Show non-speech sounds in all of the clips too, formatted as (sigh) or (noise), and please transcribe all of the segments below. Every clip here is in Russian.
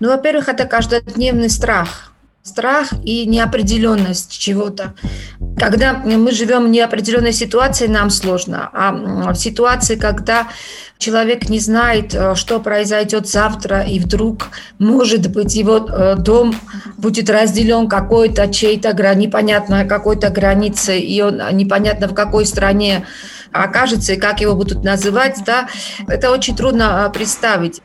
Ну, во-первых, это каждодневный страх страх и неопределенность чего-то. Когда мы живем в неопределенной ситуации, нам сложно. А в ситуации, когда человек не знает, э, что произойдет завтра, и вдруг, может быть, его э, дом будет разделен какой-то чьей-то непонятно какой-то границей, и он непонятно в какой стране окажется, и как его будут называть, да, это очень трудно э, представить.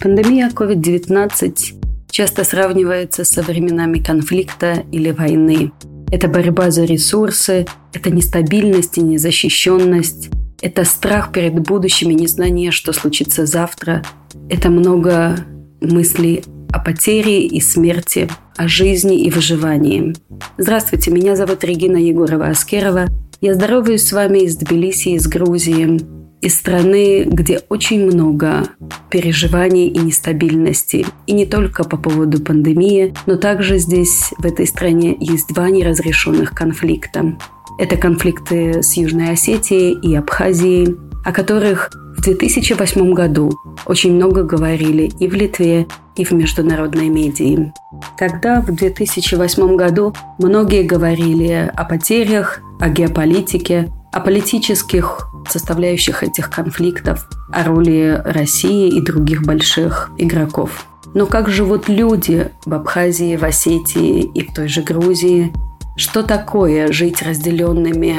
Пандемия COVID-19 часто сравнивается со временами конфликта или войны. Это борьба за ресурсы, это нестабильность и незащищенность, это страх перед будущим и незнание, что случится завтра. Это много мыслей о потере и смерти, о жизни и выживании. Здравствуйте, меня зовут Регина Егорова-Аскерова. Я здороваюсь с вами из Тбилиси, из Грузии из страны, где очень много переживаний и нестабильности. И не только по поводу пандемии, но также здесь, в этой стране, есть два неразрешенных конфликта. Это конфликты с Южной Осетией и Абхазией, о которых в 2008 году очень много говорили и в Литве, и в международной медии. Тогда, в 2008 году, многие говорили о потерях, о геополитике, о политических составляющих этих конфликтов, о роли России и других больших игроков. Но как живут люди в Абхазии, в Осетии и в той же Грузии? Что такое жить разделенными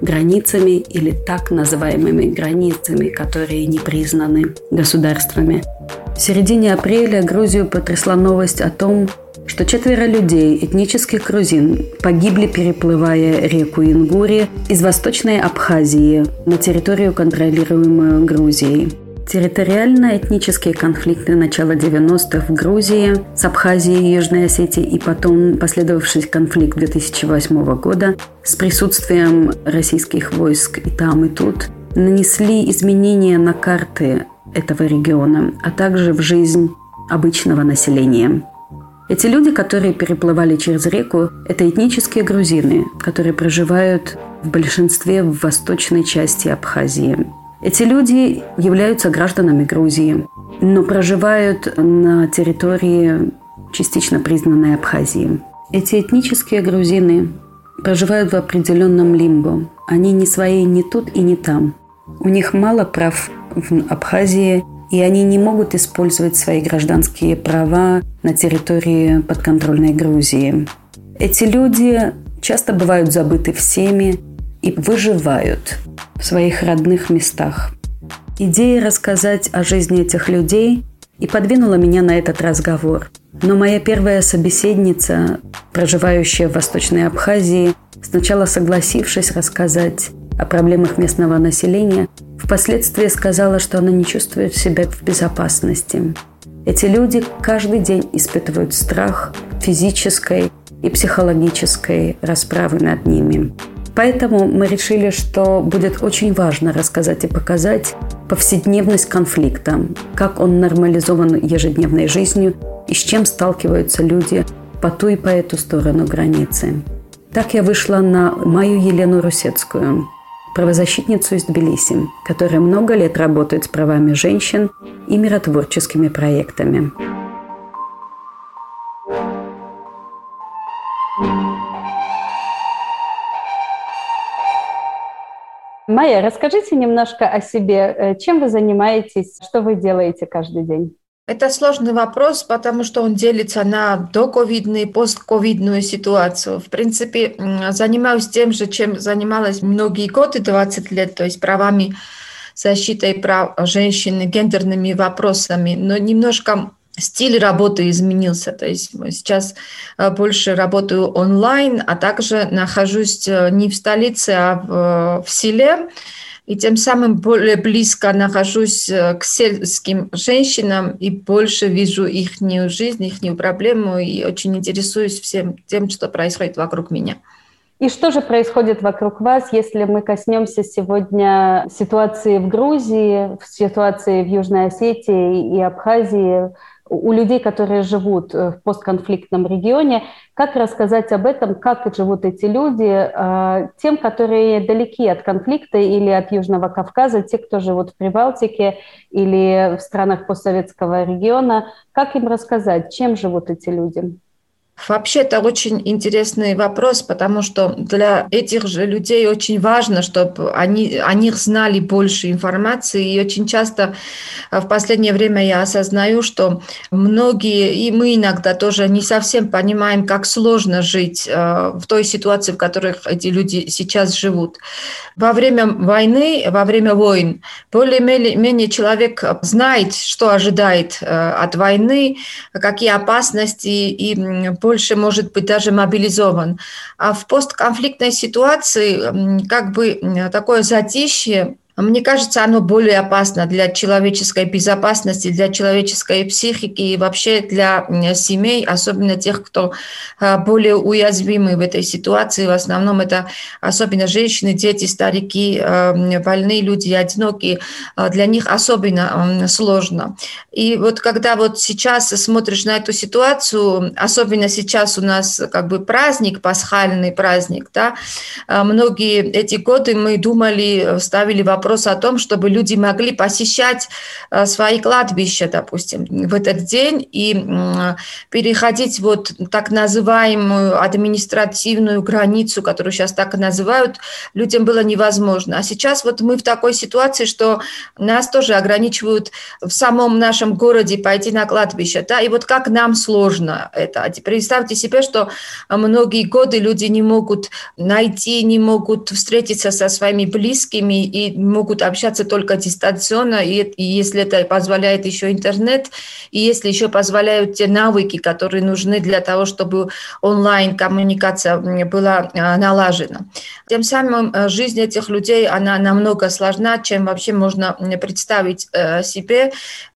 границами или так называемыми границами, которые не признаны государствами? В середине апреля Грузию потрясла новость о том, что четверо людей, этнических грузин, погибли, переплывая реку Ингури из Восточной Абхазии на территорию, контролируемую Грузией. Территориально-этнические конфликты начала 90-х в Грузии с Абхазией Южной Осетией и потом последовавший конфликт 2008 года с присутствием российских войск и там, и тут нанесли изменения на карты этого региона, а также в жизнь обычного населения. Эти люди, которые переплывали через реку, это этнические грузины, которые проживают в большинстве в восточной части Абхазии. Эти люди являются гражданами Грузии, но проживают на территории частично признанной Абхазии. Эти этнические грузины проживают в определенном лимбо. Они не свои ни тут и ни там. У них мало прав в Абхазии, и они не могут использовать свои гражданские права на территории подконтрольной Грузии. Эти люди часто бывают забыты всеми и выживают в своих родных местах. Идея рассказать о жизни этих людей и подвинула меня на этот разговор. Но моя первая собеседница, проживающая в Восточной Абхазии, сначала согласившись рассказать о проблемах местного населения, впоследствии сказала, что она не чувствует себя в безопасности. Эти люди каждый день испытывают страх физической и психологической расправы над ними. Поэтому мы решили, что будет очень важно рассказать и показать повседневность конфликта, как он нормализован ежедневной жизнью и с чем сталкиваются люди по ту и по эту сторону границы. Так я вышла на мою Елену Русецкую, правозащитницу из Тбилиси, которая много лет работает с правами женщин и миротворческими проектами. Майя, расскажите немножко о себе. Э, чем вы занимаетесь? Что вы делаете каждый день? Это сложный вопрос, потому что он делится на доковидную и постковидную ситуацию. В принципе, занимаюсь тем же, чем занималась многие годы, 20 лет, то есть правами защитой прав женщин, гендерными вопросами, но немножко стиль работы изменился. То есть сейчас э, больше работаю онлайн, а также нахожусь э, не в столице, а в, в селе и тем самым более близко нахожусь э, к сельским женщинам и больше вижу их жизнь, их проблему и очень интересуюсь всем тем, что происходит вокруг меня. И что же происходит вокруг вас, если мы коснемся сегодня ситуации в Грузии, ситуации в Южной Осетии и Абхазии? У людей, которые живут в постконфликтном регионе. Как рассказать об этом, как живут эти люди, тем, которые далеки от конфликта или от Южного Кавказа, те, кто живут в Прибалтике или в странах постсоветского региона, как им рассказать, чем живут эти люди? Вообще это очень интересный вопрос, потому что для этих же людей очень важно, чтобы они о них знали больше информации. И очень часто э, в последнее время я осознаю, что многие, и мы иногда тоже не совсем понимаем, как сложно жить э, в той ситуации, в которой эти люди сейчас живут. Во время войны, во время войн, более-менее человек знает, что ожидает э, от войны, какие опасности и больше может быть даже мобилизован. А в постконфликтной ситуации как бы такое затишье мне кажется, оно более опасно для человеческой безопасности, для человеческой психики и вообще для семей, особенно тех, кто а, более уязвимы в этой ситуации. В основном это особенно женщины, дети, старики, а, больные люди, одинокие. А, для них особенно сложно. И вот когда вот сейчас смотришь на эту ситуацию, особенно сейчас у нас как бы праздник, пасхальный праздник, да, многие эти годы мы думали, ставили вопрос, вопрос о том, чтобы люди могли посещать э, свои кладбища, допустим, в этот день и переходить вот так называемую административную границу, которую сейчас так и называют, людям было невозможно. А сейчас вот мы в такой ситуации, что нас тоже ограничивают в самом нашем городе пойти на кладбище. Да? И вот как нам сложно это. Представьте себе, что многие годы люди не могут найти, не могут встретиться со своими близкими и могут общаться только дистанционно, и, и если это позволяет еще интернет, и если еще позволяют те навыки, которые нужны для того, чтобы онлайн-коммуникация была а, налажена. Тем самым э, жизнь этих людей, она намного сложна, чем вообще можно представить э, себе.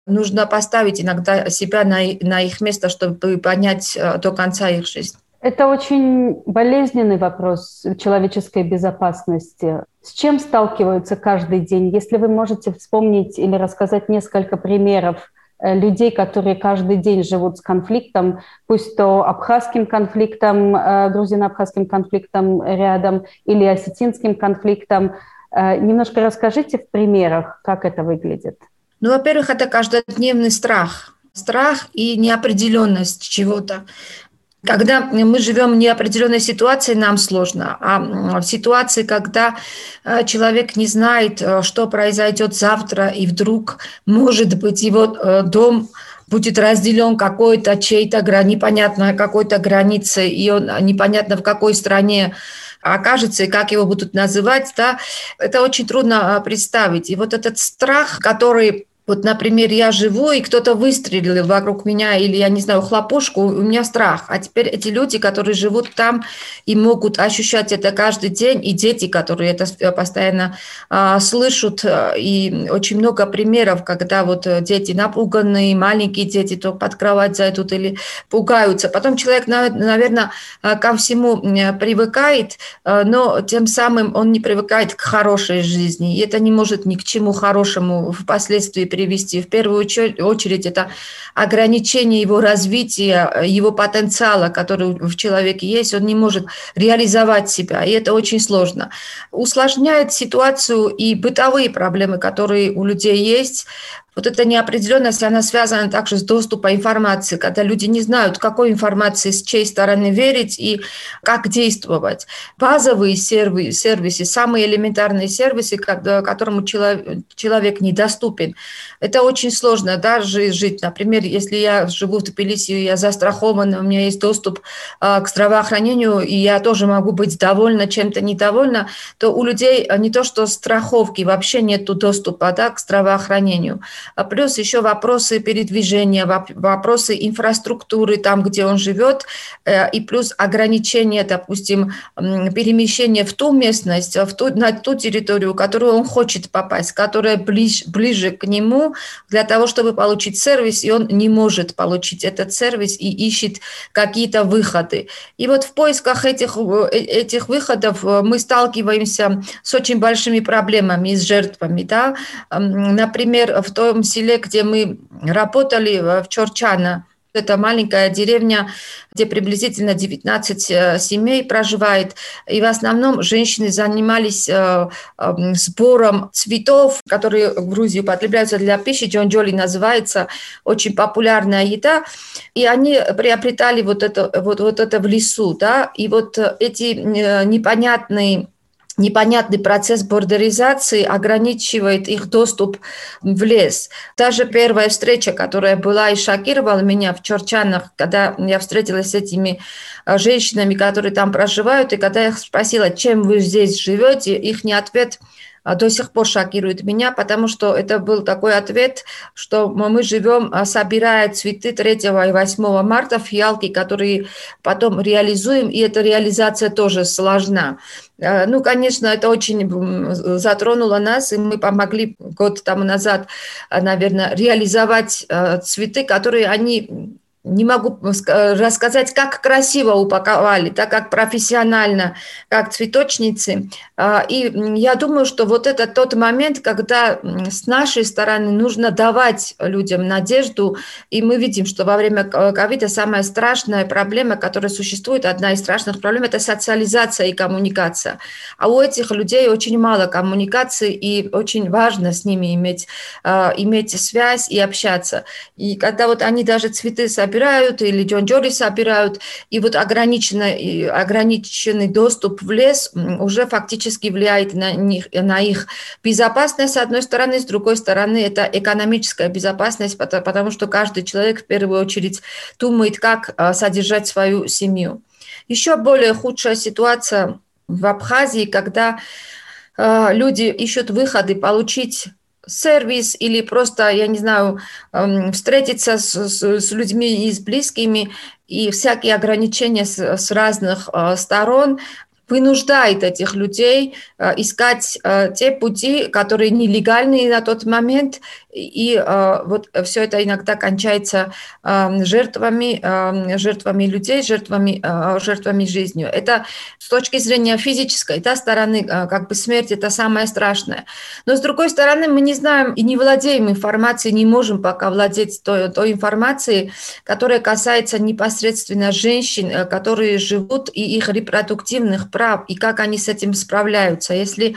Нужно поставить иногда себя на, на их место, чтобы понять э, до конца их жизнь. Это очень болезненный вопрос человеческой безопасности. С чем сталкиваются каждый день? Если вы можете вспомнить или рассказать несколько примеров э, людей, которые каждый день живут с конфликтом, пусть то абхазским конфликтом, э, грузино-абхазским конфликтом рядом или осетинским конфликтом, э, немножко расскажите в примерах, как это выглядит. Ну, во-первых, это каждодневный страх. Страх и неопределенность чего-то. Когда мы живем в неопределенной ситуации, нам сложно. А в ситуации, когда э, человек не знает, э, что произойдет завтра, и вдруг, может быть, его э, дом будет разделен какой-то чей-то непонятно какой-то границей, и он непонятно в какой стране окажется и как его будут называть, да, это очень трудно представить. И вот этот страх, который вот, например, я живу, и кто-то выстрелил вокруг меня, или, я не знаю, хлопушку, у меня страх. А теперь эти люди, которые живут там и могут ощущать это каждый день, и дети, которые это постоянно а, слышат, и очень много примеров, когда вот дети напуганные, маленькие дети то под кровать зайдут или пугаются. Потом человек, наверное, ко всему привыкает, но тем самым он не привыкает к хорошей жизни, и это не может ни к чему хорошему впоследствии привести. В первую очередь это ограничение его развития, его потенциала, который в человеке есть, он не может реализовать себя, и это очень сложно. Усложняет ситуацию и бытовые проблемы, которые у людей есть, вот эта неопределенность, она связана также с доступом информации, когда люди не знают, какой информации с чьей стороны верить и как действовать. Базовые сервисы, сервисы самые элементарные сервисы, которому человек недоступен. Это очень сложно да, жить. Например, если я живу в Тбилиси, я застрахована, у меня есть доступ а, к здравоохранению, и я тоже могу быть довольна чем-то недовольна, то у людей не то, что страховки, вообще нет доступа да, к здравоохранению. А плюс еще вопросы передвижения, вопросы инфраструктуры там, где он живет, э, и плюс ограничения, допустим, перемещения в ту местность, в ту, на ту территорию, которую он хочет попасть, которая ближе, ближе к нему, для того, чтобы получить сервис, и он не может получить этот сервис и ищет какие-то выходы. И вот в поисках этих, э, этих выходов э, мы сталкиваемся с очень большими проблемами с жертвами. Да? Например, в том селе, где мы работали, в Чорчана, это маленькая деревня, где приблизительно 19 э, семей проживает. И в основном женщины занимались э, эм, сбором цветов, которые в Грузии употребляются для пищи. Джонджоли называется, очень популярная еда. И они приобретали вот это, вот, вот это в лесу. Да? И вот эти э, непонятные непонятный процесс бордеризации ограничивает их доступ в лес. Даже первая встреча, которая была и шокировала меня в Чорчанах, когда я встретилась с этими э, женщинами, которые там проживают, и когда я их спросила, чем вы здесь живете, их не ответ – до сих пор шокирует меня, потому что это был такой ответ, что мы живем, а, собирая цветы 3 и 8 марта Ялке, которые потом реализуем, и эта реализация тоже сложна. А, ну, конечно, это очень затронуло нас, и мы помогли год тому назад, наверное, реализовать цветы, которые они не могу рассказать, как красиво упаковали, так как профессионально, как цветочницы. А, и я думаю, что вот это тот момент, когда с нашей стороны нужно давать людям надежду, и мы видим, что во время ковида самая страшная проблема, которая существует, одна из страшных проблем, это социализация и коммуникация. А у этих людей очень мало коммуникации, и очень важно с ними иметь, а, иметь связь и общаться. И когда вот они даже цветы собирают, собирают, или джонджори собирают, и вот ограниченный, ограниченный доступ в лес уже фактически влияет на, них, на их безопасность, с одной стороны, с другой стороны, это экономическая безопасность, потому что каждый человек в первую очередь думает, как а, содержать свою семью. Еще более худшая ситуация в Абхазии, когда а, люди ищут выходы получить сервис или просто, я не знаю, эм, встретиться с, с, с людьми и с близкими, и всякие ограничения с, с разных э, сторон вынуждает этих людей э, искать э, те пути, которые нелегальные на тот момент, и э, вот все это иногда кончается жертвами, жертвами людей, жертвами, жертвами жизнью. Это с точки зрения физической да, стороны, как бы смерть это самое страшное. Но с другой стороны, мы не знаем и не владеем информацией, не можем пока владеть той, той информацией, которая касается непосредственно женщин, которые живут и их репродуктивных прав, и как они с этим справляются. Если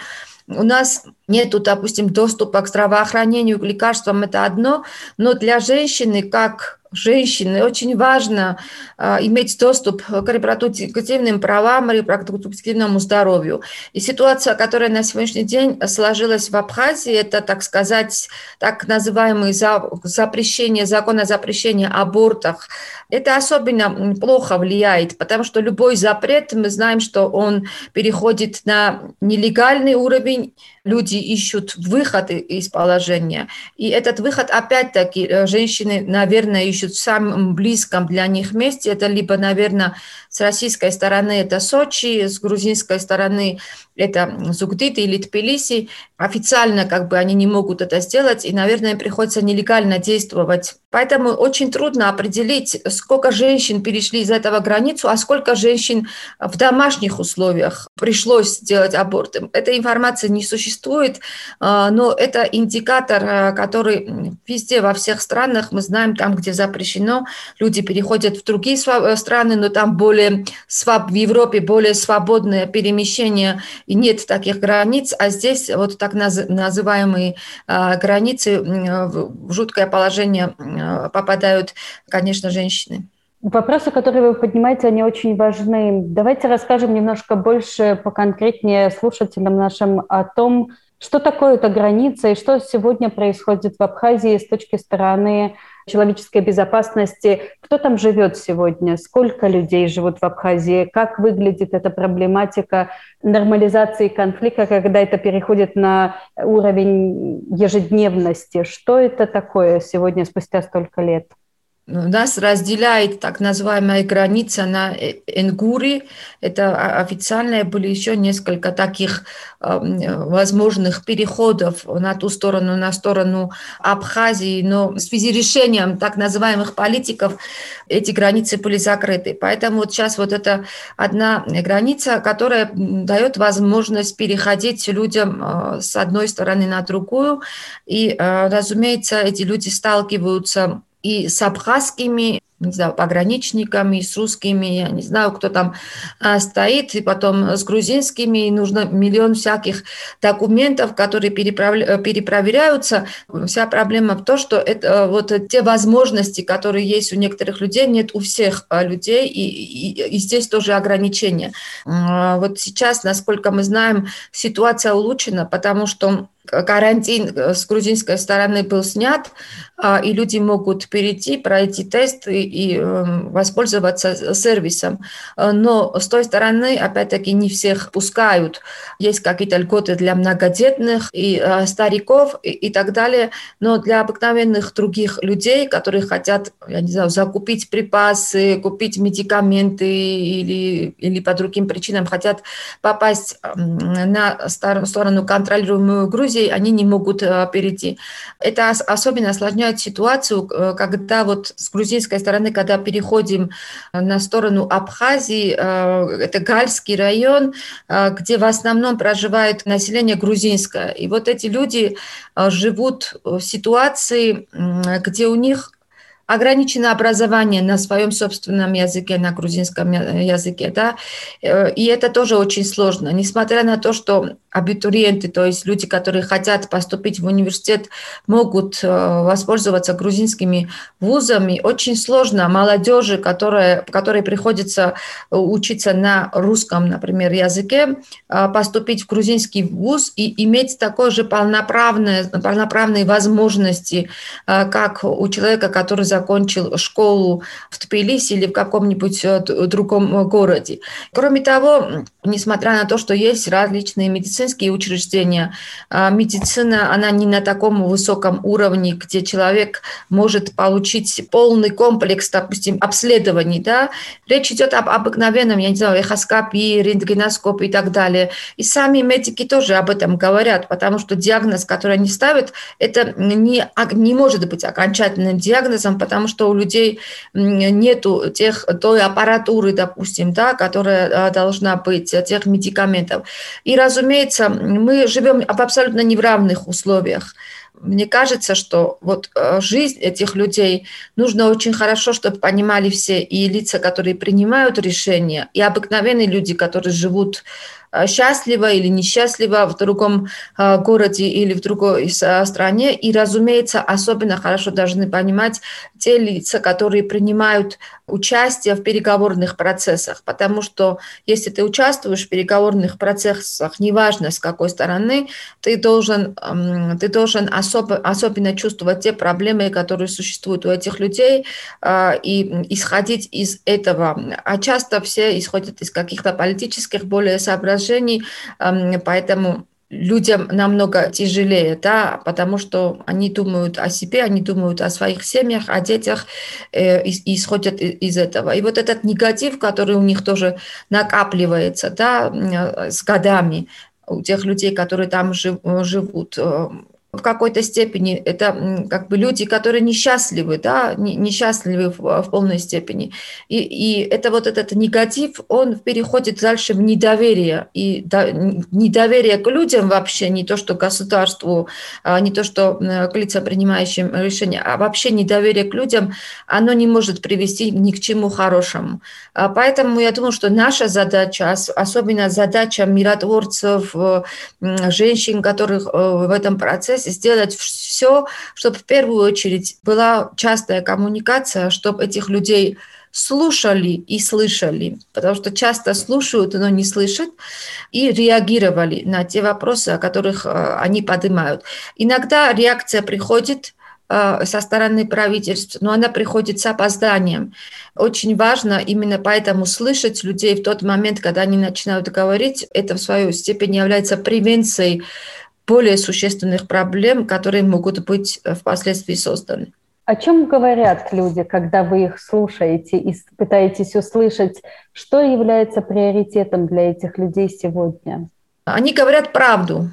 у нас нет, допустим, доступа к здравоохранению, к лекарствам, это одно, но для женщины, как женщины. Очень важно а, иметь доступ к репродуктивным правам, репродуктивному здоровью. И ситуация, которая на сегодняшний день сложилась в Абхазии, это, так сказать, так называемый за, запрещение, закон о запрещении абортов. Это особенно плохо влияет, потому что любой запрет, мы знаем, что он переходит на нелегальный уровень, люди ищут выход из положения. И этот выход, опять-таки, э, женщины, наверное, ищут в самом близком для них месте. Это либо, наверное, с российской стороны это Сочи, с грузинской стороны это Зугдит или Тбилиси. Официально как бы они не могут это сделать, и, наверное, приходится нелегально действовать. Поэтому очень трудно определить, сколько женщин перешли из этого границу, а сколько женщин в домашних условиях пришлось сделать аборт. Этой информации не существует, а, но это индикатор, а, который везде, во всех странах, мы знаем, там, где запрещено, люди переходят в другие страны, но там более в Европе более свободное перемещение и нет таких границ, а здесь вот так называемые а, границы в жуткое положение а, попадают, конечно, женщины. Вопросы, которые вы поднимаете, они очень важны. Давайте расскажем немножко больше, поконкретнее слушателям нашим о том, что такое эта граница и что сегодня происходит в Абхазии с точки стороны человеческой безопасности. Кто там живет сегодня? Сколько людей живут в Абхазии? Как выглядит эта проблематика нормализации конфликта, когда это переходит на уровень ежедневности? Что это такое сегодня спустя столько лет? Нас разделяет так называемая граница на Энгури. Это официальные были еще несколько таких возможных переходов на ту сторону, на сторону Абхазии, но в связи с решением так называемых политиков эти границы были закрыты. Поэтому вот сейчас вот это одна граница, которая дает возможность переходить людям с одной стороны на другую. И, разумеется, эти люди сталкиваются и с абхазскими не знаю, пограничниками, с русскими, я не знаю, кто там а, стоит, и потом с грузинскими, и нужно миллион всяких документов, которые перепроверяются. Вся проблема в том, что это вот те возможности, которые есть у некоторых людей, нет у всех а, людей, и, и, и здесь тоже ограничения. А, вот сейчас, насколько мы знаем, ситуация улучшена, потому что карантин э, с грузинской стороны был снят, а, и люди могут перейти, пройти тест и, и эм, воспользоваться сервисом. Э, но с той стороны, опять-таки, не всех пускают. Есть какие-то льготы для многодетных и э, стариков и, и так далее. Но для обыкновенных других людей, которые хотят, я не знаю, закупить припасы, купить медикаменты или, или по другим причинам хотят попасть на сторону контролируемую Грузии, они не могут э, перейти. Это особенно осложняет ситуацию, э, когда вот с грузинской стороны, когда переходим э, на сторону Абхазии, это Гальский район, где в основном проживает население грузинское. И вот эти люди живут в ситуации, где у них ограничено образование на своем собственном языке, на грузинском языке, да, и это тоже очень сложно, несмотря на то, что абитуриенты, то есть люди, которые хотят поступить в университет, могут э, воспользоваться грузинскими вузами. Очень сложно молодежи, которая, которой приходится учиться на русском, например, языке, э, поступить в грузинский вуз и иметь такой же полноправные, полноправные возможности, э, как у человека, который закончил школу в Тбилиси или в каком-нибудь другом городе. Кроме того, несмотря на то, что есть различные медицинские учреждения. А, медицина, она не на таком высоком уровне, где человек может получить полный комплекс, допустим, обследований. Да? Речь идет об обыкновенном, я не знаю, эхоскопии, рентгеноскопии и так далее. И сами медики тоже об этом говорят, потому что диагноз, который они ставят, это не, не может быть окончательным диагнозом, потому что у людей нету тех, той аппаратуры, допустим, да, которая а, должна быть, тех медикаментов. И, разумеется, разумеется, мы живем в абсолютно неравных условиях. Мне кажется, что вот э, жизнь этих людей нужно очень хорошо, чтобы понимали все и лица, которые принимают решения, и обыкновенные люди, которые живут Э, счастливо или несчастливо в другом э, городе или в другой э, стране. И, разумеется, особенно хорошо должны понимать те лица, которые принимают участие в переговорных процессах, потому что если ты участвуешь в переговорных процессах, неважно с какой стороны, ты должен, эм, ты должен особо, особенно чувствовать те проблемы, которые существуют у этих людей, и исходить из этого. А часто все исходят из каких-то политических более соображений, положений, поэтому людям намного тяжелее, да, потому что они думают о себе, они думают о своих семьях, о детях э, и, исходят из этого. И вот этот негатив, который у них тоже накапливается, да, с годами, у тех людей, которые там жив, живут, э, в какой-то степени это как бы люди, которые несчастливы, да, несчастливы в, в полной степени. И, и это вот этот негатив, он переходит дальше в недоверие. И до, недоверие к людям вообще, не то что к государству, а не то что к лицам, принимающим решения, а вообще недоверие к людям, оно не может привести ни к чему хорошему. А поэтому я думаю, что наша задача, особенно задача миротворцев, женщин, которых э, в этом процессе, сделать все, чтобы в первую очередь была частая коммуникация, чтобы этих людей слушали и слышали, потому что часто слушают, но не слышат, и реагировали на те вопросы, о которых э, они поднимают. Иногда реакция приходит э, со стороны правительств, но она приходит с опозданием. Очень важно именно поэтому слышать людей в тот момент, когда они начинают говорить. Это в свою степень является превенцией более существенных проблем, которые могут быть э, впоследствии созданы. О чем говорят люди, когда вы их слушаете и пытаетесь услышать, что является приоритетом для этих людей сегодня? Они говорят правду.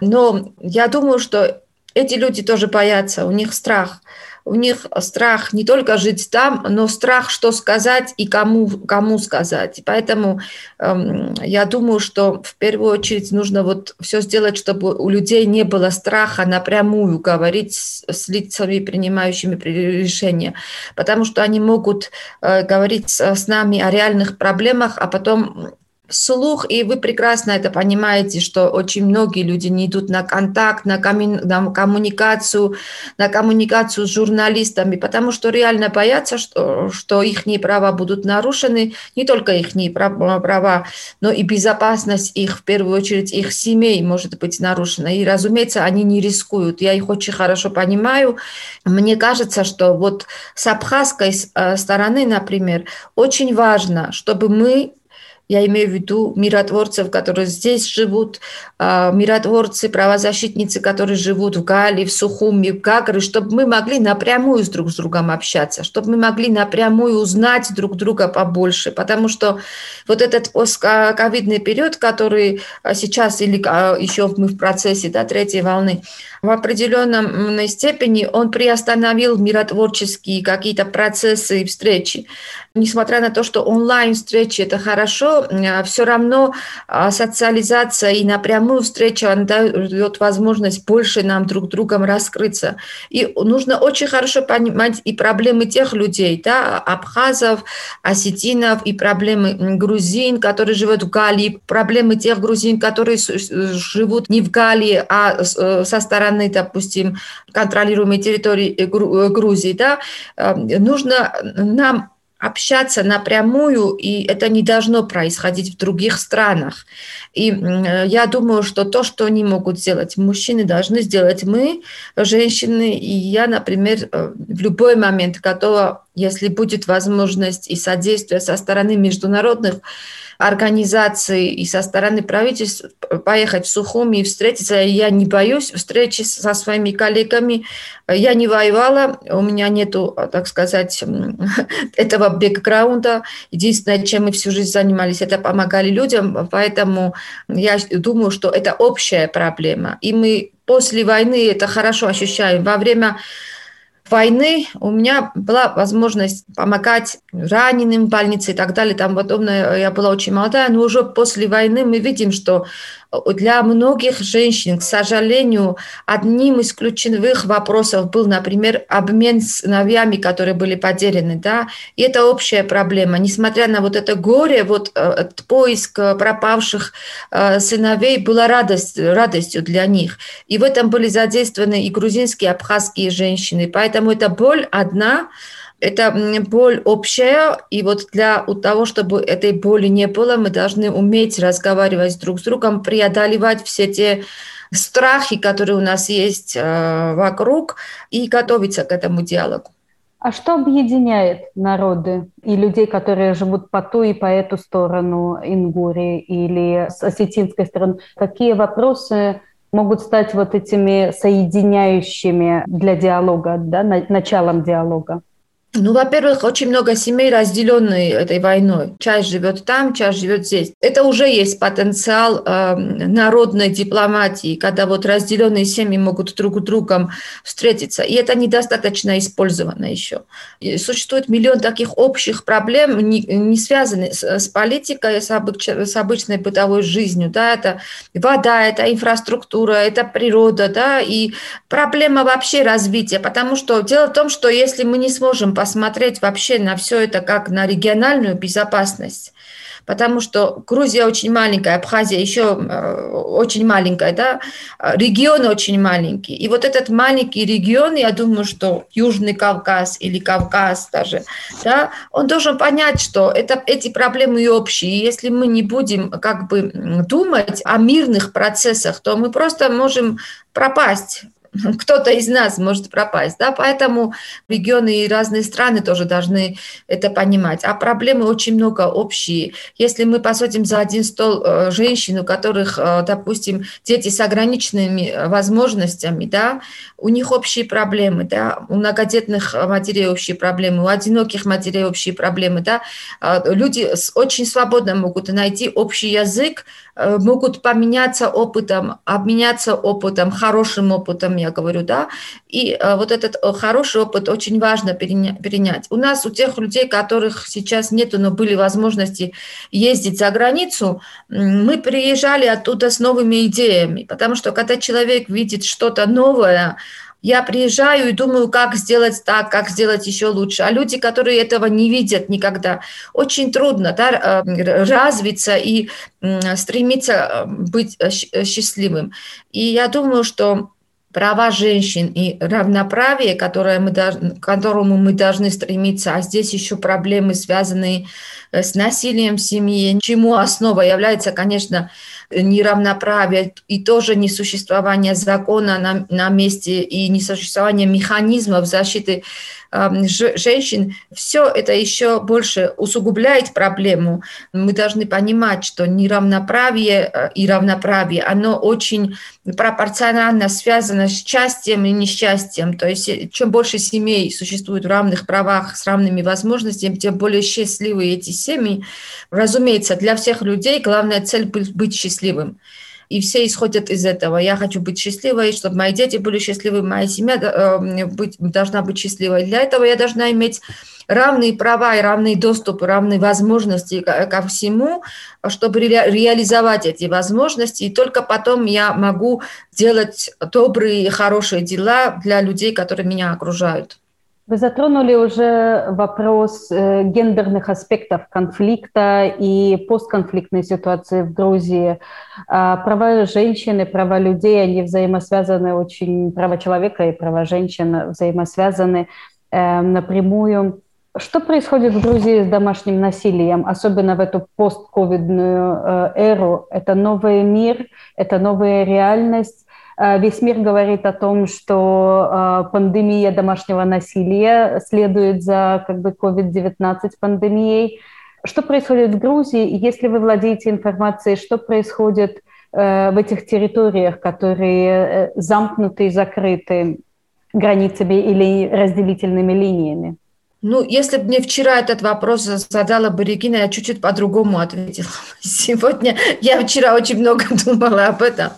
Но я думаю, что эти люди тоже боятся, у них страх у них страх не только жить там, но страх, что сказать и кому, кому сказать. Поэтому эм, я думаю, что в первую очередь нужно вот все сделать, чтобы у людей не было страха напрямую говорить с, с лицами, принимающими решения, потому что они могут э, говорить с, с нами о реальных проблемах, а потом слух, и вы прекрасно это понимаете, что очень многие люди не идут на контакт, на, комму- на коммуникацию, на коммуникацию с журналистами, потому что реально боятся, что, что их права будут нарушены, не только их права, но и безопасность их, в первую очередь их семей может быть нарушена. И, разумеется, они не рискуют. Я их очень хорошо понимаю. Мне кажется, что вот с абхазской э, стороны, например, очень важно, чтобы мы я имею в виду миротворцев, которые здесь живут, а, миротворцы, правозащитницы, которые живут в Гале, в Сухуми, в Гагры, чтобы мы могли напрямую с друг с другом общаться, чтобы мы могли напрямую узнать друг друга побольше, потому что вот этот постковидный период, который а, сейчас или а, еще мы в процессе да, третьей волны, в определенной степени он приостановил миротворческие какие-то процессы и встречи. Несмотря на то, что онлайн-встречи – это хорошо, а, все равно а, социализация и напрямую встреча дает возможность больше нам друг другом раскрыться. И нужно очень хорошо понимать и проблемы тех людей, да, абхазов, осетинов, и проблемы грузин, которые живут в Галии, проблемы тех грузин, которые живут не в Галии, а э, со стороны, допустим, контролируемой территории э, э, Грузии. Да. Нужно нам общаться напрямую, и это не должно происходить в других странах. И я думаю, что то, что они могут сделать, мужчины должны сделать мы, женщины, и я, например, э, в любой момент готова, если будет возможность и содействие со стороны международных организаций и со стороны правительств поехать в Сухуми и встретиться. Я не боюсь встречи со своими коллегами. Я не воевала, у меня нету, так сказать, (laughs) этого бэкграунда. Единственное, чем мы всю жизнь занимались, это помогали людям, поэтому я думаю, что это общая проблема. И мы после войны это хорошо ощущаем. Во время войны у меня была возможность помогать раненым в больнице и так далее, там подобное. Я была очень молодая, но уже после войны мы видим, что для многих женщин, к сожалению, одним из ключевых вопросов был, например, обмен сыновьями, которые были потеряны, да, и это общая проблема. Несмотря на вот это горе, вот э, поиск пропавших э, сыновей была радость, радостью для них. И в этом были задействованы и грузинские, и абхазские женщины. Поэтому эта боль одна, это боль общая, и вот для того, чтобы этой боли не было, мы должны уметь разговаривать друг с другом, преодолевать все те страхи, которые у нас есть э, вокруг, и готовиться к этому диалогу. А что объединяет народы и людей, которые живут по ту и по эту сторону Ингурии или с осетинской стороны? Какие вопросы могут стать вот этими соединяющими для диалога, да, началом диалога? Ну, во-первых, очень много семей, разделенные этой войной. Часть живет там, часть живет здесь. Это уже есть потенциал э, народной дипломатии, когда вот разделенные семьи могут друг с другом встретиться. И это недостаточно использовано еще. И существует миллион таких общих проблем, не, не связанных с, с политикой, с, обыч, с обычной бытовой жизнью. Да? Это вода, это инфраструктура, это природа, да, и проблема вообще развития. Потому что дело в том, что если мы не сможем посмотреть вообще на все это как на региональную безопасность. Потому что Грузия очень маленькая, Абхазия еще э, очень маленькая, да, регион очень маленький. И вот этот маленький регион, я думаю, что Южный Кавказ или Кавказ даже, да, он должен понять, что это, эти проблемы общие. И если мы не будем как бы думать о мирных процессах, то мы просто можем пропасть (laughs) кто-то из нас может пропасть. Да? Поэтому регионы и разные страны тоже должны это понимать. А проблемы очень много общие. Если мы посадим за один стол э, женщин, у которых, э, допустим, дети с ограниченными возможностями, да, у них общие проблемы, да, у многодетных матерей общие проблемы, у одиноких матерей общие проблемы, да, люди очень свободно могут найти общий язык, Э, могут поменяться опытом, обменяться опытом, хорошим опытом, я говорю, да, и э, вот этот э, хороший опыт очень важно перенять. У нас, у тех людей, которых сейчас нету, но были возможности ездить за границу, мы приезжали оттуда с новыми идеями, потому что когда человек видит что-то новое, я приезжаю и думаю, как сделать так, как сделать еще лучше. А люди, которые этого не видят никогда, очень трудно да, э, развиться и стремиться э, быть э, счастливым. И я думаю, что права женщин и равноправие, которое мы, к которому мы должны стремиться, а здесь еще проблемы, связанные с насилием в семье, чему основа является, конечно, неравноправие и тоже несуществование закона на, на месте и несуществование механизмов защиты женщин, все это еще больше усугубляет проблему. Мы должны понимать, что неравноправие э, и равноправие, оно очень пропорционально связано с счастьем и несчастьем. То есть э, чем больше семей существует в равных правах, с равными возможностями, тем более счастливы эти семьи. Разумеется, для всех людей главная цель быть счастливым и все исходят из этого. Я хочу быть счастливой, чтобы мои дети были счастливы, моя семья э, быть, должна быть счастливой. Для этого я должна иметь равные права и равный доступ, равные возможности ко, всему, чтобы ре, реализовать эти возможности. И только потом я могу делать добрые, хорошие дела для людей, которые меня окружают. Вы затронули уже вопрос э, гендерных аспектов конфликта и постконфликтной ситуации в Грузии. А права женщин и права людей, они взаимосвязаны очень, права человека и права женщин взаимосвязаны э, напрямую. Что происходит в Грузии с домашним насилием, особенно в эту постковидную э, эру? Это новый мир, это новая реальность. Э, весь мир говорит о том, что э, пандемия домашнего насилия следует за как бы COVID-19 пандемией. Что происходит в Грузии? Если вы владеете информацией, что происходит э, в этих территориях, которые замкнуты и закрыты границами или разделительными линиями? Ну, если бы мне вчера этот вопрос задала бы Регина, я чуть-чуть по-другому ответила. (laughs) Сегодня я вчера очень много (laughs) думала об этом.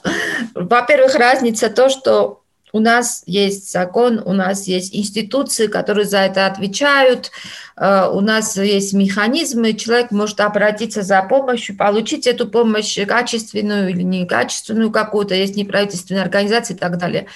Во-первых, разница то, что у нас есть закон, у нас есть институции, которые за это отвечают, у нас есть механизмы, человек может обратиться за помощью, получить эту помощь качественную или некачественную какую-то, есть неправительственные организации и так далее.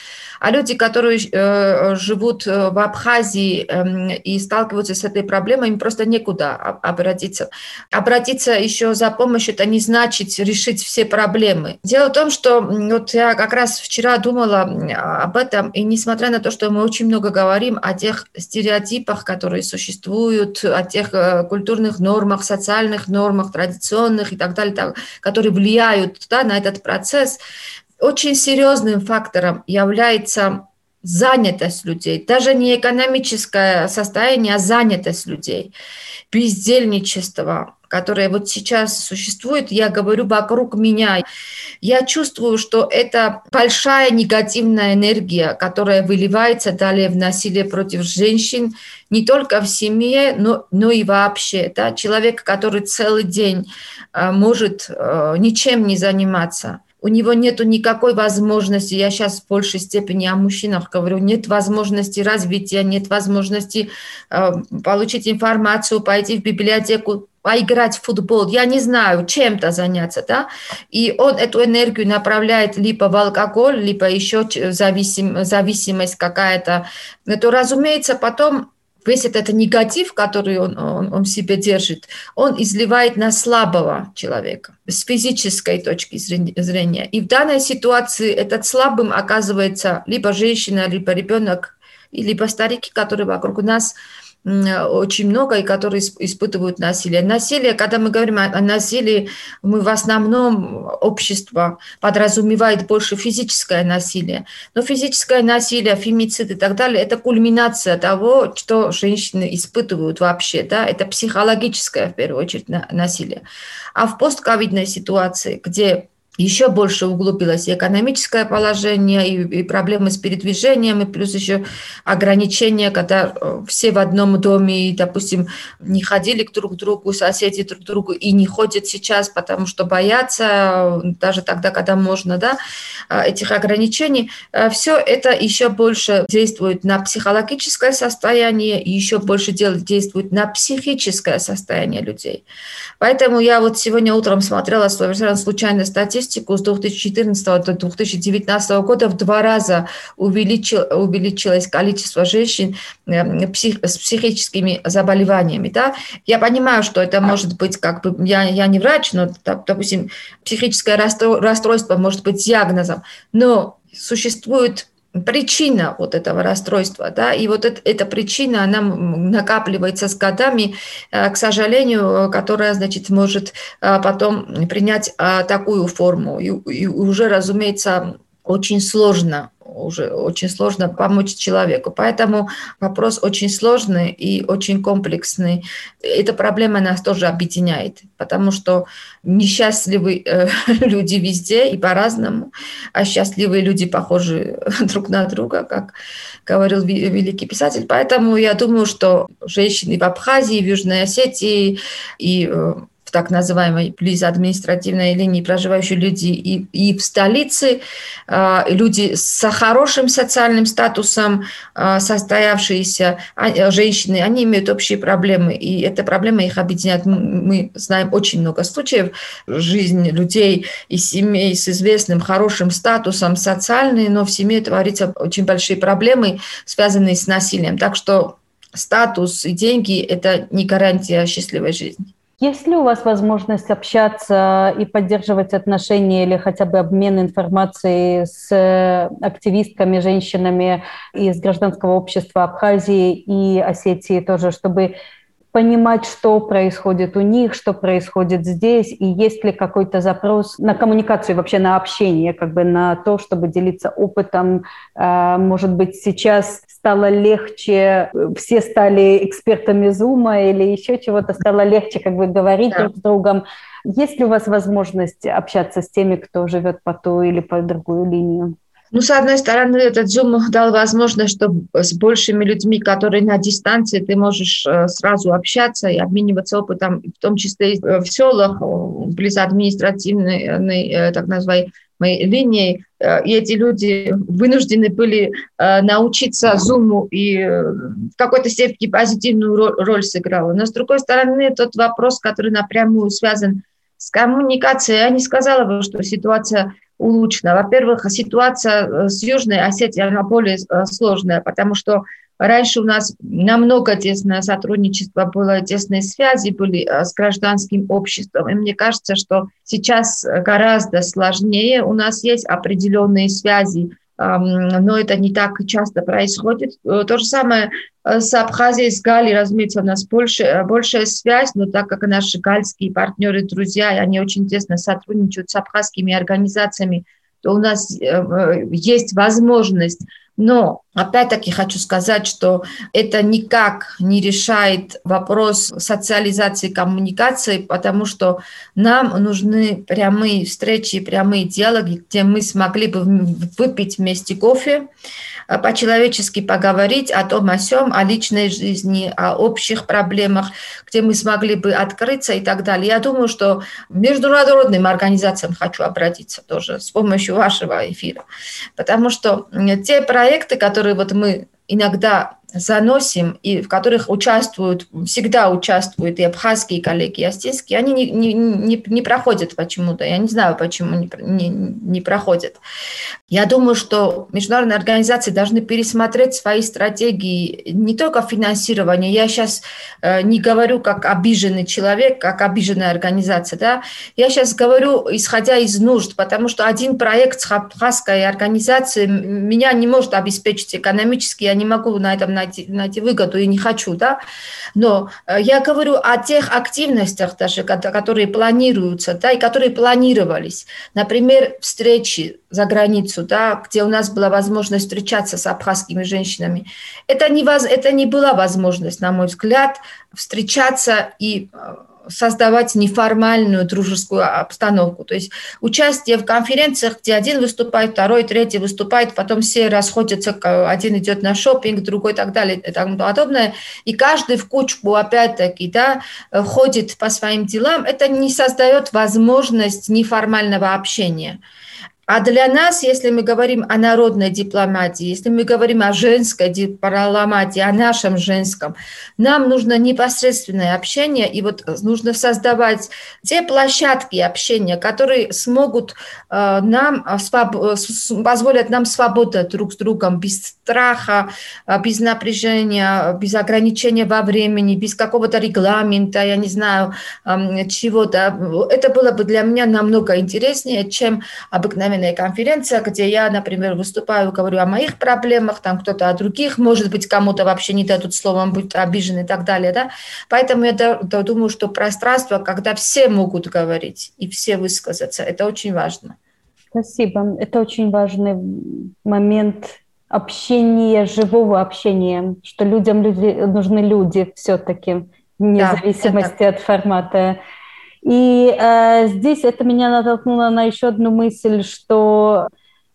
А люди, которые э, живут э, в Абхазии э, и сталкиваются с этой проблемой, им просто некуда обратиться. Обратиться еще за помощью, это не значит решить все проблемы. Дело в том, что вот я как раз вчера думала об этом, и несмотря на то, что мы очень много говорим о тех стереотипах, которые существуют, о тех э, культурных нормах, социальных нормах, традиционных и так далее, так, которые влияют да, на этот процесс, очень серьезным фактором является занятость людей, даже не экономическое состояние, а занятость людей, бездельничество, которое вот сейчас существует, я говорю вокруг меня. Я чувствую, что это большая негативная энергия, которая выливается далее в насилие против женщин, не только в семье, но, но и вообще. Да? Человек, который целый день э, может э, ничем не заниматься – у него нет никакой возможности, я сейчас в большей степени о мужчинах говорю, нет возможности развития, нет возможности э, получить информацию, пойти в библиотеку, поиграть в футбол, я не знаю, чем-то заняться, да, и он эту энергию направляет либо в алкоголь, либо еще зависим, зависимость какая-то, то, разумеется, потом весь этот негатив, который он, он, он себе держит, он изливает на слабого человека с физической точки зрения. И в данной ситуации этот слабым оказывается либо женщина, либо ребенок, либо старики, которые вокруг нас. Очень много, и которые испытывают насилие. Насилие, когда мы говорим о насилии, мы в основном общество подразумевает больше физическое насилие. Но физическое насилие, фемицид и так далее, это кульминация того, что женщины испытывают вообще. Да? Это психологическое, в первую очередь, насилие. А в постковидной ситуации, где еще больше углубилось и экономическое положение, и, и проблемы с передвижением, и плюс еще ограничения, когда э, все в одном доме, и, допустим, не ходили к друг другу, соседи друг к другу, и не ходят сейчас, потому что боятся, даже тогда, когда можно, да, э, этих ограничений. Э, все это еще больше действует на психологическое состояние, и еще больше действует на психическое состояние людей. Поэтому я вот сегодня утром смотрела совершенно случайно статистику с 2014 до 2019 года в два раза увеличил, увеличилось количество женщин эм, псих, с психическими заболеваниями. Да? Я понимаю, что это может быть, как бы, я, я не врач, но, допустим, психическое расстройство может быть диагнозом, но существует причина вот этого расстройства, да, и вот это, эта причина, она накапливается с годами, э, к сожалению, которая, значит, может э, потом принять э, такую форму, и, и уже, разумеется, очень сложно уже очень сложно помочь человеку. Поэтому вопрос очень сложный и очень комплексный. Эта проблема нас тоже объединяет, потому что несчастливые э, (laughs) люди везде и по-разному, а счастливые люди похожи (laughs) друг на друга, как говорил великий писатель. Поэтому я думаю, что женщины в Абхазии, в Южной Осетии и э, так называемой близ административной линии проживающие люди и, и в столице, э, люди с хорошим социальным статусом, э, состоявшиеся э, женщины, они имеют общие проблемы, и эта проблема их объединяет. Мы знаем очень много случаев жизни людей и семей с известным хорошим статусом социальные, но в семье творится очень большие проблемы, связанные с насилием. Так что статус и деньги – это не гарантия счастливой жизни. Есть ли у вас возможность общаться и поддерживать отношения или хотя бы обмен информацией с э, активистками, женщинами из гражданского общества Абхазии и Осетии тоже, чтобы понимать, что происходит у них, что происходит здесь, и есть ли какой-то запрос на коммуникацию, вообще на общение, как бы на то, чтобы делиться опытом. А, может быть, сейчас стало легче, все стали экспертами Зума или еще чего-то, стало легче как бы говорить да. друг с другом. Есть ли у вас возможность общаться с теми, кто живет по ту или по другую линию? Ну, с одной стороны, этот Zoom (laughs) дал возможность, что с большими людьми, которые на дистанции, ты можешь э, сразу общаться и обмениваться опытом, в том числе и в селах, близ административной, э, так называемой линии, э, и эти люди вынуждены были научиться Zoom и в какой-то степени позитивную роль сыграла. Но, с другой стороны, тот вопрос, который напрямую связан с коммуникацией, я не сказала бы, что ситуация улучшена. Во-первых, ситуация э, с Южной Осетией, она более э, сложная, потому что раньше у нас намного тесное сотрудничество было, тесные связи были э, с гражданским обществом. И мне кажется, что сейчас гораздо сложнее. У нас есть определенные связи но это не так часто происходит. Э, то же самое э, с Абхазией, с Галией, разумеется, у нас больше, э, большая связь, но так как наши гальские партнеры, друзья, они очень тесно сотрудничают с абхазскими организациями, то у нас есть возможность но опять-таки хочу сказать, что это никак не решает вопрос социализации коммуникации, потому что нам нужны прямые встречи, прямые диалоги, где мы смогли бы выпить вместе кофе, по-человечески поговорить о том, о сем, о личной жизни, о общих проблемах, где мы смогли бы открыться и так далее. Я думаю, что международным организациям хочу обратиться тоже с помощью вашего эфира, потому что те проекты, которые вот мы иногда заносим, и в которых участвуют, всегда участвуют и абхазские коллеги, и астинские, они не, не, не, не проходят почему-то. Я не знаю, почему не, не, не проходят. Я думаю, что международные организации должны пересмотреть свои стратегии не только финансирования. Я сейчас э, не говорю как обиженный человек, как обиженная организация. Да? Я сейчас говорю, исходя из нужд, потому что один проект с абхазской организацией меня не может обеспечить экономически. Я не могу на этом найти, найти выгоду и не хочу. Да? Но э, я говорю о тех активностях даже, которые планируются да, и которые планировались. Например, встречи за границу, да, где у нас была возможность встречаться с абхазскими женщинами. Это не, воз, это не была возможность, на мой взгляд, встречаться и э, создавать неформальную дружескую обстановку. То есть участие в конференциях, где один выступает, второй, третий выступает, потом все расходятся, один идет на шопинг, другой и так далее и тому подобное. И каждый в кучку опять-таки да, ходит по своим делам. Это не создает возможность неформального общения. А для нас, если мы говорим о народной дипломатии, если мы говорим о женской дипломатии, о нашем женском, нам нужно непосредственное общение, и вот нужно создавать те площадки общения, которые смогут э, нам, позволят нам свободу друг с другом, без страха, э, без напряжения, без ограничения во времени, без какого-то регламента, я не знаю, чего-то. Это было бы для меня намного интереснее, чем обыкновенно еженедельная конференция, где я, например, выступаю, говорю о моих проблемах, там кто-то о других, может быть, кому-то вообще не дадут словом быть обижен и так далее, да. Поэтому я думаю, что пространство, когда все могут говорить и все высказаться, это очень важно. Спасибо. Это очень важный момент общения, живого общения, что людям люди, нужны люди все-таки, вне да, зависимости от формата и э, здесь это меня натолкнуло на еще одну мысль, что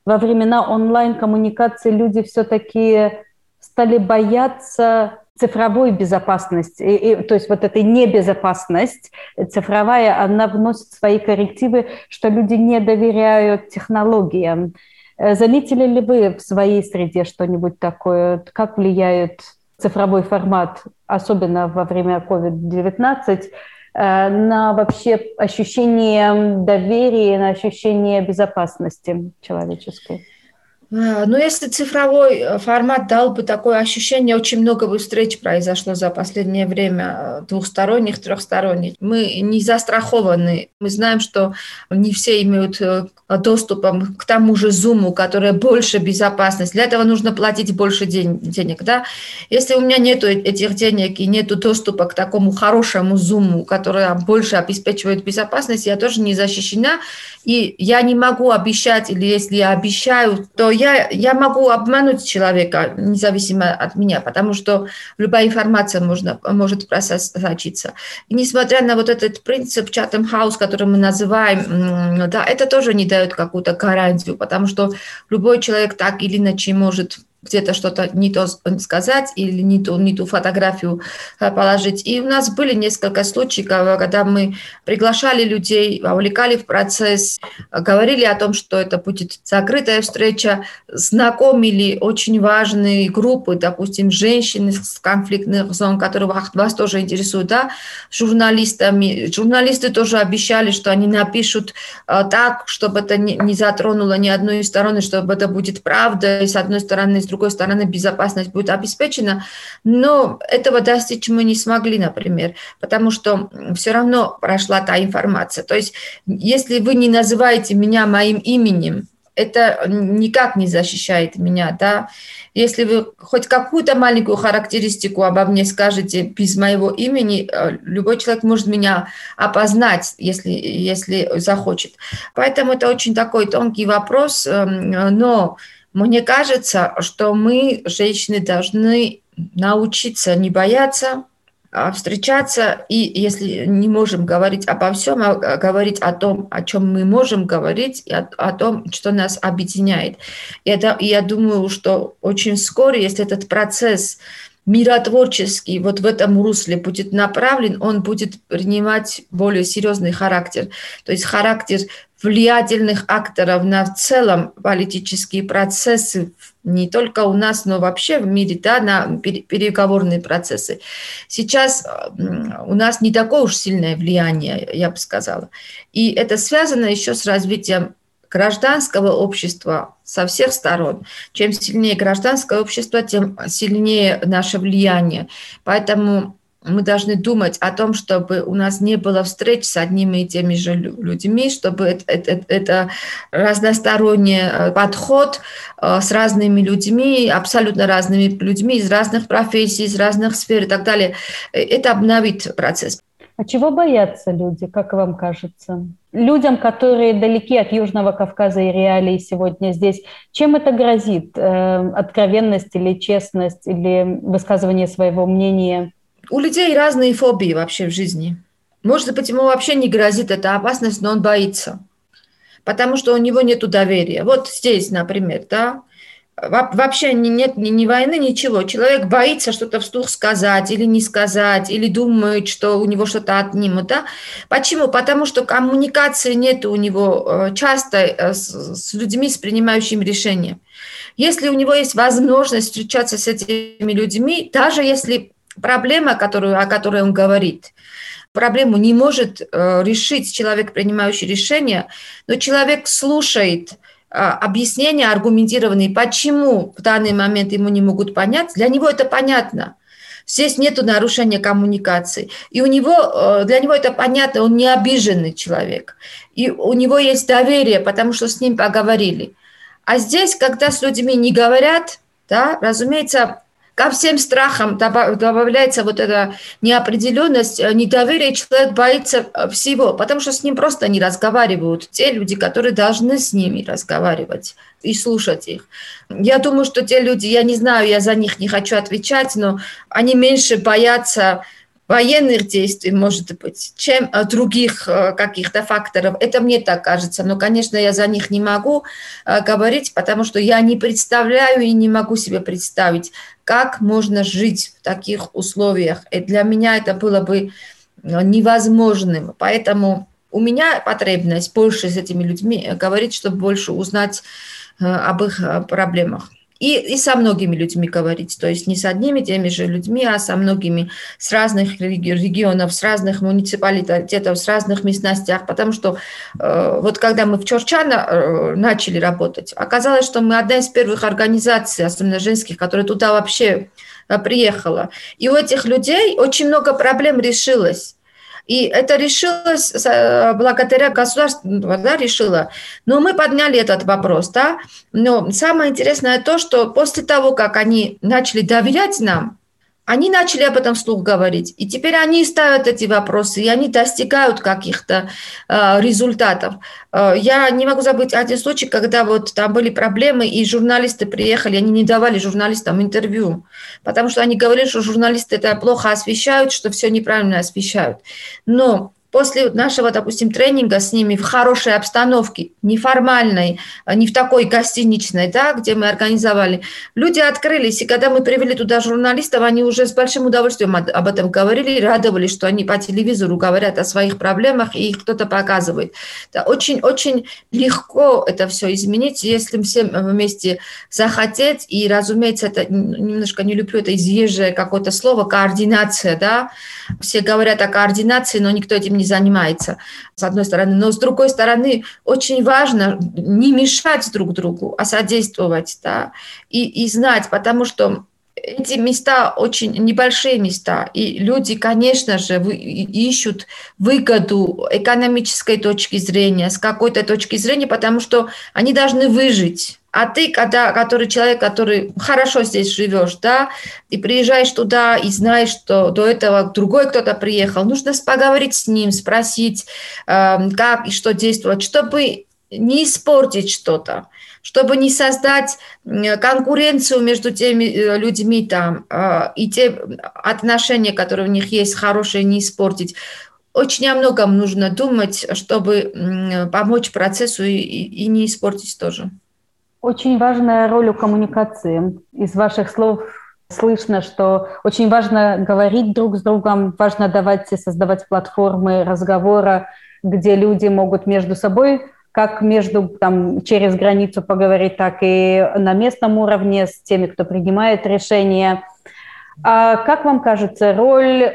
во времена онлайн-коммуникации люди все-таки стали бояться цифровой безопасности, и, и, то есть вот этой небезопасность цифровая, она вносит свои коррективы, что люди не доверяют технологиям. Э, заметили ли вы в своей среде что-нибудь такое? Как влияет цифровой формат, особенно во время COVID-19, Э, на вообще ощущение доверия, на ощущение безопасности человеческой. А, ну, если цифровой э, формат дал бы такое ощущение, очень много бы встреч произошло за последнее время, э, двухсторонних, трехсторонних. Мы не застрахованы. Мы знаем, что не все имеют э, доступ к тому же Zoom, который больше безопасность. Для этого нужно платить больше денег. Да? Если у меня нет этих денег и нет доступа к такому хорошему Zoom, который больше обеспечивает безопасность, я тоже не защищена. И я не могу обещать, или если я обещаю, то я, я могу обмануть человека, независимо от меня, потому что любая информация можно, может просочиться. Несмотря на вот этот принцип Chatham House, который мы называем, да, это тоже не дает какую-то гарантию, потому что любой человек так или иначе может где-то что-то не то сказать или не ту, не ту фотографию э, положить. И у нас были несколько случаев, когда мы приглашали людей, вовлекали в процесс, говорили о том, что это будет закрытая встреча, знакомили очень важные группы, допустим, женщин из конфликтных зон, которые вас тоже интересуют, да, журналистами. Журналисты тоже обещали, что они напишут э, так, чтобы это не, затронуло ни одной из сторон, чтобы это будет правда, и с одной стороны, с другой стороны безопасность будет обеспечена, но этого достичь мы не смогли, например, потому что все равно прошла та информация. То есть если вы не называете меня моим именем, это никак не защищает меня, да. Если вы хоть какую-то маленькую характеристику обо мне скажете без моего имени, э, любой человек может меня опознать, если, если захочет. Поэтому это очень такой тонкий вопрос, эм, но мне кажется, что мы, женщины, должны научиться не бояться, а встречаться, и если не можем говорить обо всем, а говорить о том, о чем мы можем говорить, и о, о том, что нас объединяет. И, это, я думаю, что очень скоро, если этот процесс миротворческий вот в этом русле будет направлен, он будет принимать более серьезный характер. То есть характер влиятельных акторов на в целом политические процессы не только у нас, но вообще в мире, да, на переговорные процессы. Сейчас у нас не такое уж сильное влияние, я бы сказала. И это связано еще с развитием гражданского общества со всех сторон. Чем сильнее гражданское общество, тем сильнее наше влияние. Поэтому мы должны думать о том, чтобы у нас не было встреч с одними и теми же людьми, чтобы это, это, это разносторонний э, подход э, с разными людьми, абсолютно разными людьми из разных профессий, из разных сфер и так далее. Э, это обновит процесс. А чего боятся люди, как вам кажется? Людям, которые далеки от Южного Кавказа и реалий сегодня здесь, чем это грозит? Откровенность или честность, или высказывание своего мнения? У людей разные фобии вообще в жизни. Может быть, ему вообще не грозит эта опасность, но он боится, потому что у него нет доверия. Вот здесь, например, да, вообще нет ни, ни войны, ничего. Человек боится что-то вслух сказать или не сказать, или думает, что у него что-то отнимут. Да? Почему? Потому что коммуникации нет у него э, часто э, с, людьми, с принимающими решения. Если у него есть возможность встречаться с этими людьми, даже если проблема, которую, о которой он говорит, проблему не может э, решить человек, принимающий решение, но человек слушает э, объяснения аргументированные, почему в данный момент ему не могут понять, для него это понятно. Здесь нет нарушения коммуникации. И у него, э, для него это понятно, он не обиженный человек. И у него есть доверие, потому что с ним поговорили. А здесь, когда с людьми не говорят, да, разумеется, ко всем страхам добавляется вот эта неопределенность, э, недоверие, человек боится э, всего, потому что с ним просто не разговаривают те люди, которые должны с ними разговаривать и слушать их. Я думаю, что те люди, я не знаю, я за них не хочу отвечать, но они меньше боятся военных действий, может быть, чем э, других э, каких-то факторов. Это мне так кажется. Но, конечно, я за них не могу э, говорить, потому что я не представляю и не могу себе представить, как можно жить в таких условиях. И для меня это было бы невозможным. Поэтому у меня потребность больше с этими людьми говорить, чтобы больше узнать об их проблемах и, и со многими людьми говорить, то есть не с одними теми же людьми, а со многими с разных регионов, с разных муниципалитетов, с разных местностях, потому что э, вот когда мы в Чорчана э, начали работать, оказалось, что мы одна из первых организаций, особенно женских, которые туда вообще э, приехала. И у этих людей очень много проблем решилось. И это решилось э, благодаря государству, да, решило. Но мы подняли этот вопрос, да. Но самое интересное то, что после того, как они начали доверять нам, они начали об этом вслух говорить. И теперь они ставят эти вопросы, и они достигают каких-то э, результатов. Э, я не могу забыть один случай, когда вот там были проблемы, и журналисты приехали, они не давали журналистам интервью, потому что они говорили, что журналисты это плохо освещают, что все неправильно освещают. Но после нашего, допустим, тренинга с ними в хорошей обстановке, неформальной, а не в такой гостиничной, да, где мы организовали, люди открылись, и когда мы привели туда журналистов, они уже с большим удовольствием об этом говорили, радовались, что они по телевизору говорят о своих проблемах, и их кто-то показывает. Очень-очень легко это все изменить, если всем вместе захотеть, и, разумеется, это немножко не люблю это изъезжее какое-то слово, координация, да, все говорят о координации, но никто этим не занимается, с одной стороны. Но с другой стороны, очень важно не мешать друг другу, а содействовать, да, и, и знать, потому что эти места очень небольшие места, и люди, конечно же, ищут выгоду экономической точки зрения, с какой-то точки зрения, потому что они должны выжить. А ты, когда, который человек, который хорошо здесь живешь, да, и приезжаешь туда и знаешь, что до этого другой кто-то приехал, нужно поговорить с ним, спросить, э, как и что действовать, чтобы не испортить что-то чтобы не создать конкуренцию между теми э, людьми там а, и те отношения, которые у них есть, хорошие, не испортить. Очень о многом нужно думать, чтобы помочь процессу и, и не испортить тоже. Очень важная роль у коммуникации. Из ваших слов слышно, что очень важно говорить друг с другом, важно давать и создавать платформы разговора, где люди могут между собой как между там, через границу поговорить, так и на местном уровне с теми, кто принимает решения. А как вам кажется, роль э,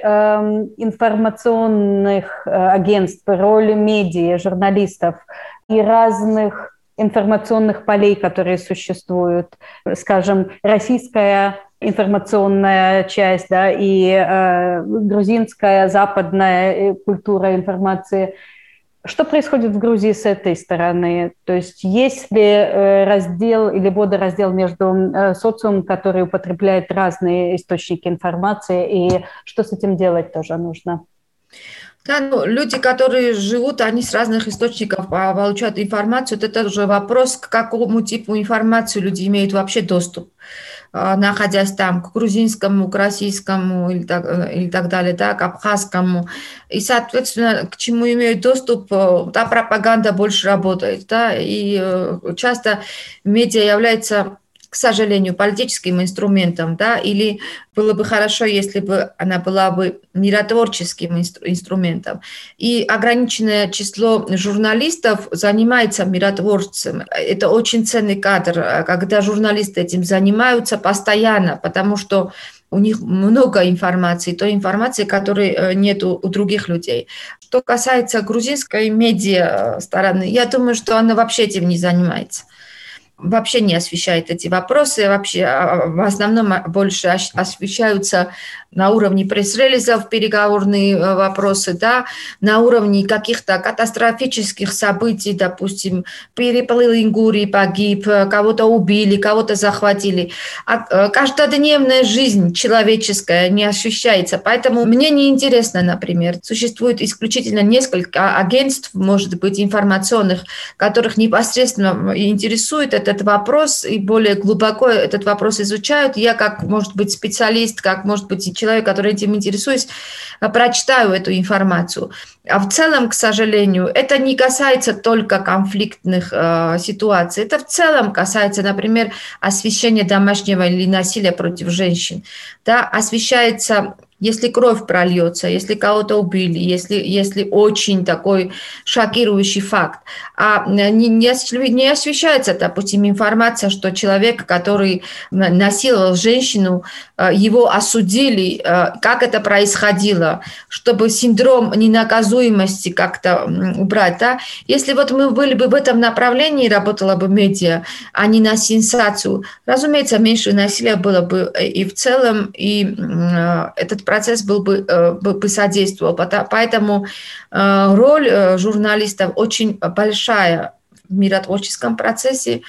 информационных агентств, роль медиа, журналистов и разных информационных полей, которые существуют. Скажем, российская информационная часть, да, и э, грузинская, западная э, культура информации. Что происходит в Грузии с этой стороны? То есть есть ли э, раздел или водораздел между э, социумом, который употребляет разные источники информации, и что с этим делать тоже нужно? Да, ну, люди, которые живут, они с разных источников получают информацию. Это уже вопрос, к какому типу информации люди имеют вообще доступ, а, находясь там, к грузинскому, к российскому или так, э, или так далее, да, к абхазскому. И, соответственно, к чему имеют доступ, э, та пропаганда больше работает. Да, и э, часто медиа является к сожалению, политическим инструментом, да, или было бы хорошо, если бы она была бы миротворческим инструментом. И ограниченное число журналистов занимается миротворцем. Это очень ценный кадр, когда журналисты этим занимаются постоянно, потому что у них много информации, той информации, которой э, нет у других людей. Что касается грузинской медиа стороны, я думаю, что она вообще этим не занимается вообще не освещает эти вопросы, вообще а, в основном больше освещаются на уровне пресс-релизов переговорные э, вопросы, да, на уровне каких-то катастрофических событий, допустим, переплыл Ингурий, погиб, э, кого-то убили, кого-то захватили. А э, каждодневная жизнь человеческая не ощущается. Поэтому мне не интересно, например, существует исключительно несколько агентств, может быть, информационных, которых непосредственно интересует этот вопрос и более глубоко этот вопрос изучают. Я как, может быть, специалист, как, может быть, человек, человек, который этим интересуюсь, э, прочитаю эту информацию. А в целом, к сожалению, это не касается только конфликтных э, ситуаций. Это в целом касается, например, освещения домашнего или насилия против женщин. Да, освещается если кровь прольется, если кого-то убили, если, если очень такой шокирующий факт. А не, не, не освещается, допустим, информация, что человек, который насиловал женщину, э, его осудили, э, как это происходило, чтобы синдром ненаказуемости как-то убрать. Да? Если вот мы были бы в этом направлении, работала бы медиа, а не на сенсацию, разумеется, меньше насилия было бы и в целом, и этот процесс был бы, э, бы содействовал. Поэтому э, роль э, журналистов очень большая в миротворческом процессе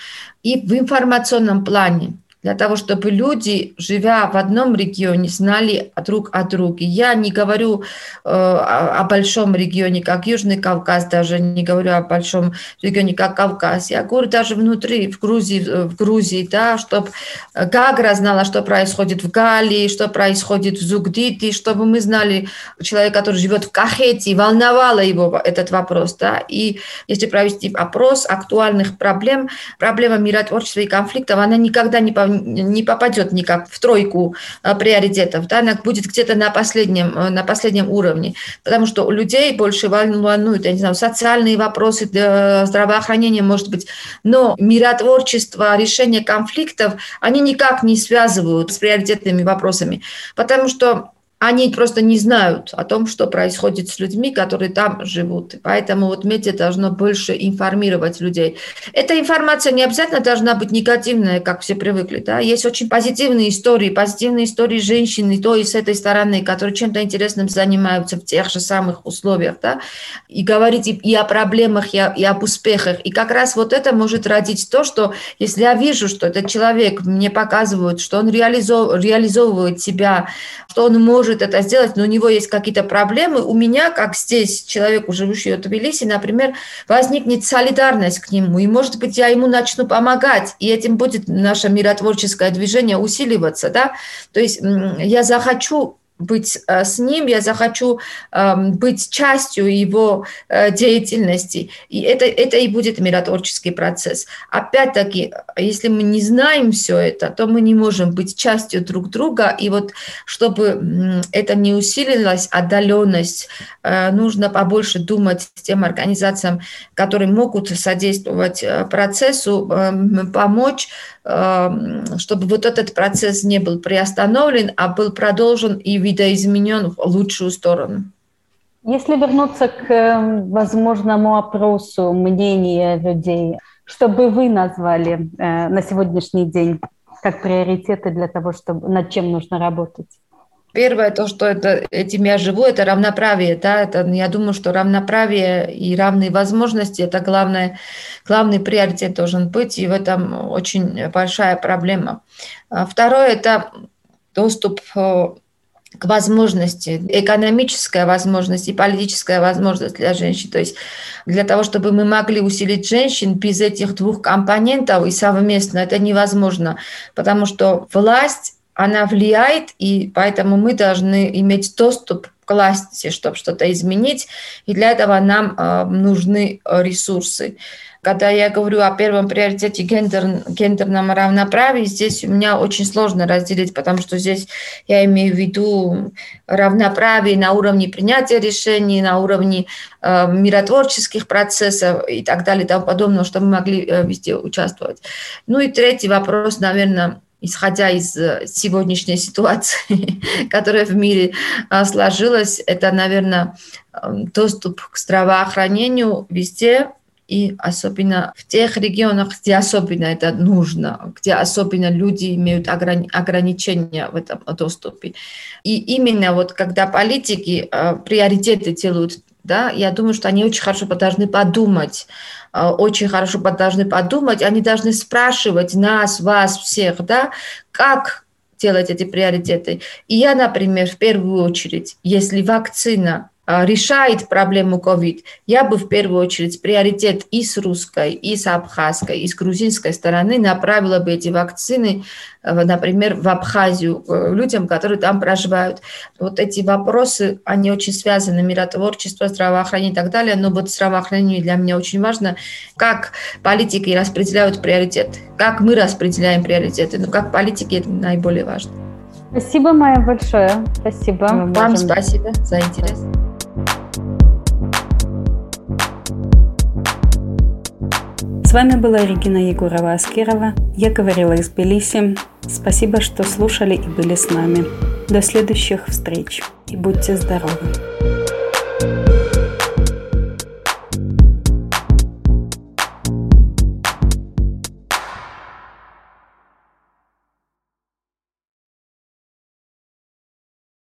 и в информационном плане для того, чтобы люди, живя в одном регионе, знали друг о друге. Я не говорю э, о, большом регионе, как Южный Кавказ, даже не говорю о большом регионе, как Кавказ. Я говорю даже внутри, в Грузии, в Грузии да, чтобы Гагра знала, что происходит в Галии, что происходит в Зугдите, чтобы мы знали человека, который живет в Кахете, волновало его этот вопрос. Да. И если провести опрос актуальных проблем, проблема миротворчества и конфликтов, она никогда не не попадет никак в тройку а, приоритетов, да, она будет где-то на последнем, э, на последнем уровне, потому что у людей больше волнуют, я не знаю, социальные вопросы, здравоохранение, может быть, но миротворчество, решение конфликтов, они никак не связывают с приоритетными вопросами, потому что они просто не знают о том, что происходит с людьми, которые там живут. Поэтому вот медиа должно больше информировать людей. Эта информация не обязательно должна быть негативная, как все привыкли. Да? Есть очень позитивные истории, позитивные истории женщин и то, и с этой стороны, которые чем-то интересным занимаются в тех же самых условиях. Да? И говорить и о проблемах, и, о, и об успехах. И как раз вот это может родить то, что если я вижу, что этот человек мне показывает, что он реализов, реализовывает себя, что он может может это сделать, но у него есть какие-то проблемы, у меня, как здесь человек, живущий в Тбилиси, например, возникнет солидарность к нему, и, может быть, я ему начну помогать, и этим будет наше миротворческое движение усиливаться, да, то есть я захочу быть э, с ним, я захочу эм, быть частью его э, деятельности. И это, это и будет миротворческий процесс. Опять-таки, если мы не знаем все это, то мы не можем быть частью друг друга. И вот чтобы это не усилилась отдаленность, э, нужно побольше думать тем организациям, которые могут содействовать процессу, эм, помочь чтобы вот этот процесс не был приостановлен, а был продолжен и видоизменен в лучшую сторону. Если вернуться к эм, возможному опросу мнения людей, что бы вы назвали э, на сегодняшний день как приоритеты для того, чтобы над чем нужно работать? Первое, то, что это, этим я живу, это равноправие. Да? Это, я думаю, что равноправие и равные возможности – это главное, главный приоритет должен быть, и в этом очень большая проблема. А второе – это доступ э, к возможности, экономическая возможность и политическая возможность для женщин. То есть для того, чтобы мы могли усилить женщин без этих двух компонентов и совместно, это невозможно, потому что власть, она влияет, и поэтому мы должны иметь доступ к власти, чтобы что-то изменить, и для этого нам э, нужны ресурсы. Когда я говорю о первом приоритете гендер, гендерном равноправии, здесь у меня очень сложно разделить, потому что здесь я имею в виду равноправие на уровне принятия решений, на уровне э, миротворческих процессов и так далее и тому подобное, чтобы мы могли э, везде участвовать. Ну и третий вопрос, наверное, исходя из э, сегодняшней ситуации, (laughs) которая в мире э, сложилась, это, наверное, э, доступ к здравоохранению везде, и особенно в тех регионах, где особенно это нужно, где особенно люди имеют ограни- ограничения в этом доступе. И именно вот когда политики э, приоритеты делают, да, я думаю, что они очень хорошо должны подумать, э, очень хорошо должны подумать, они должны спрашивать нас, вас всех, да, как делать эти приоритеты. И я, например, в первую очередь, если вакцина решает проблему COVID, я бы в первую очередь приоритет и с русской, и с абхазской, и с грузинской стороны направила бы эти вакцины, э, например, в Абхазию э, людям, которые там проживают. Вот эти вопросы, они очень связаны, миротворчество, здравоохранение и так далее, но вот здравоохранение для меня очень важно, как политики распределяют приоритет, как мы распределяем приоритеты, но как политики это наиболее важно. Спасибо, Майя, большое. Спасибо. Вам Можем... спасибо за интерес. Вами была Регина Егорова-Аскерова. Я говорила из Тбилиси. Спасибо, что слушали и были с нами. До следующих встреч. И будьте здоровы.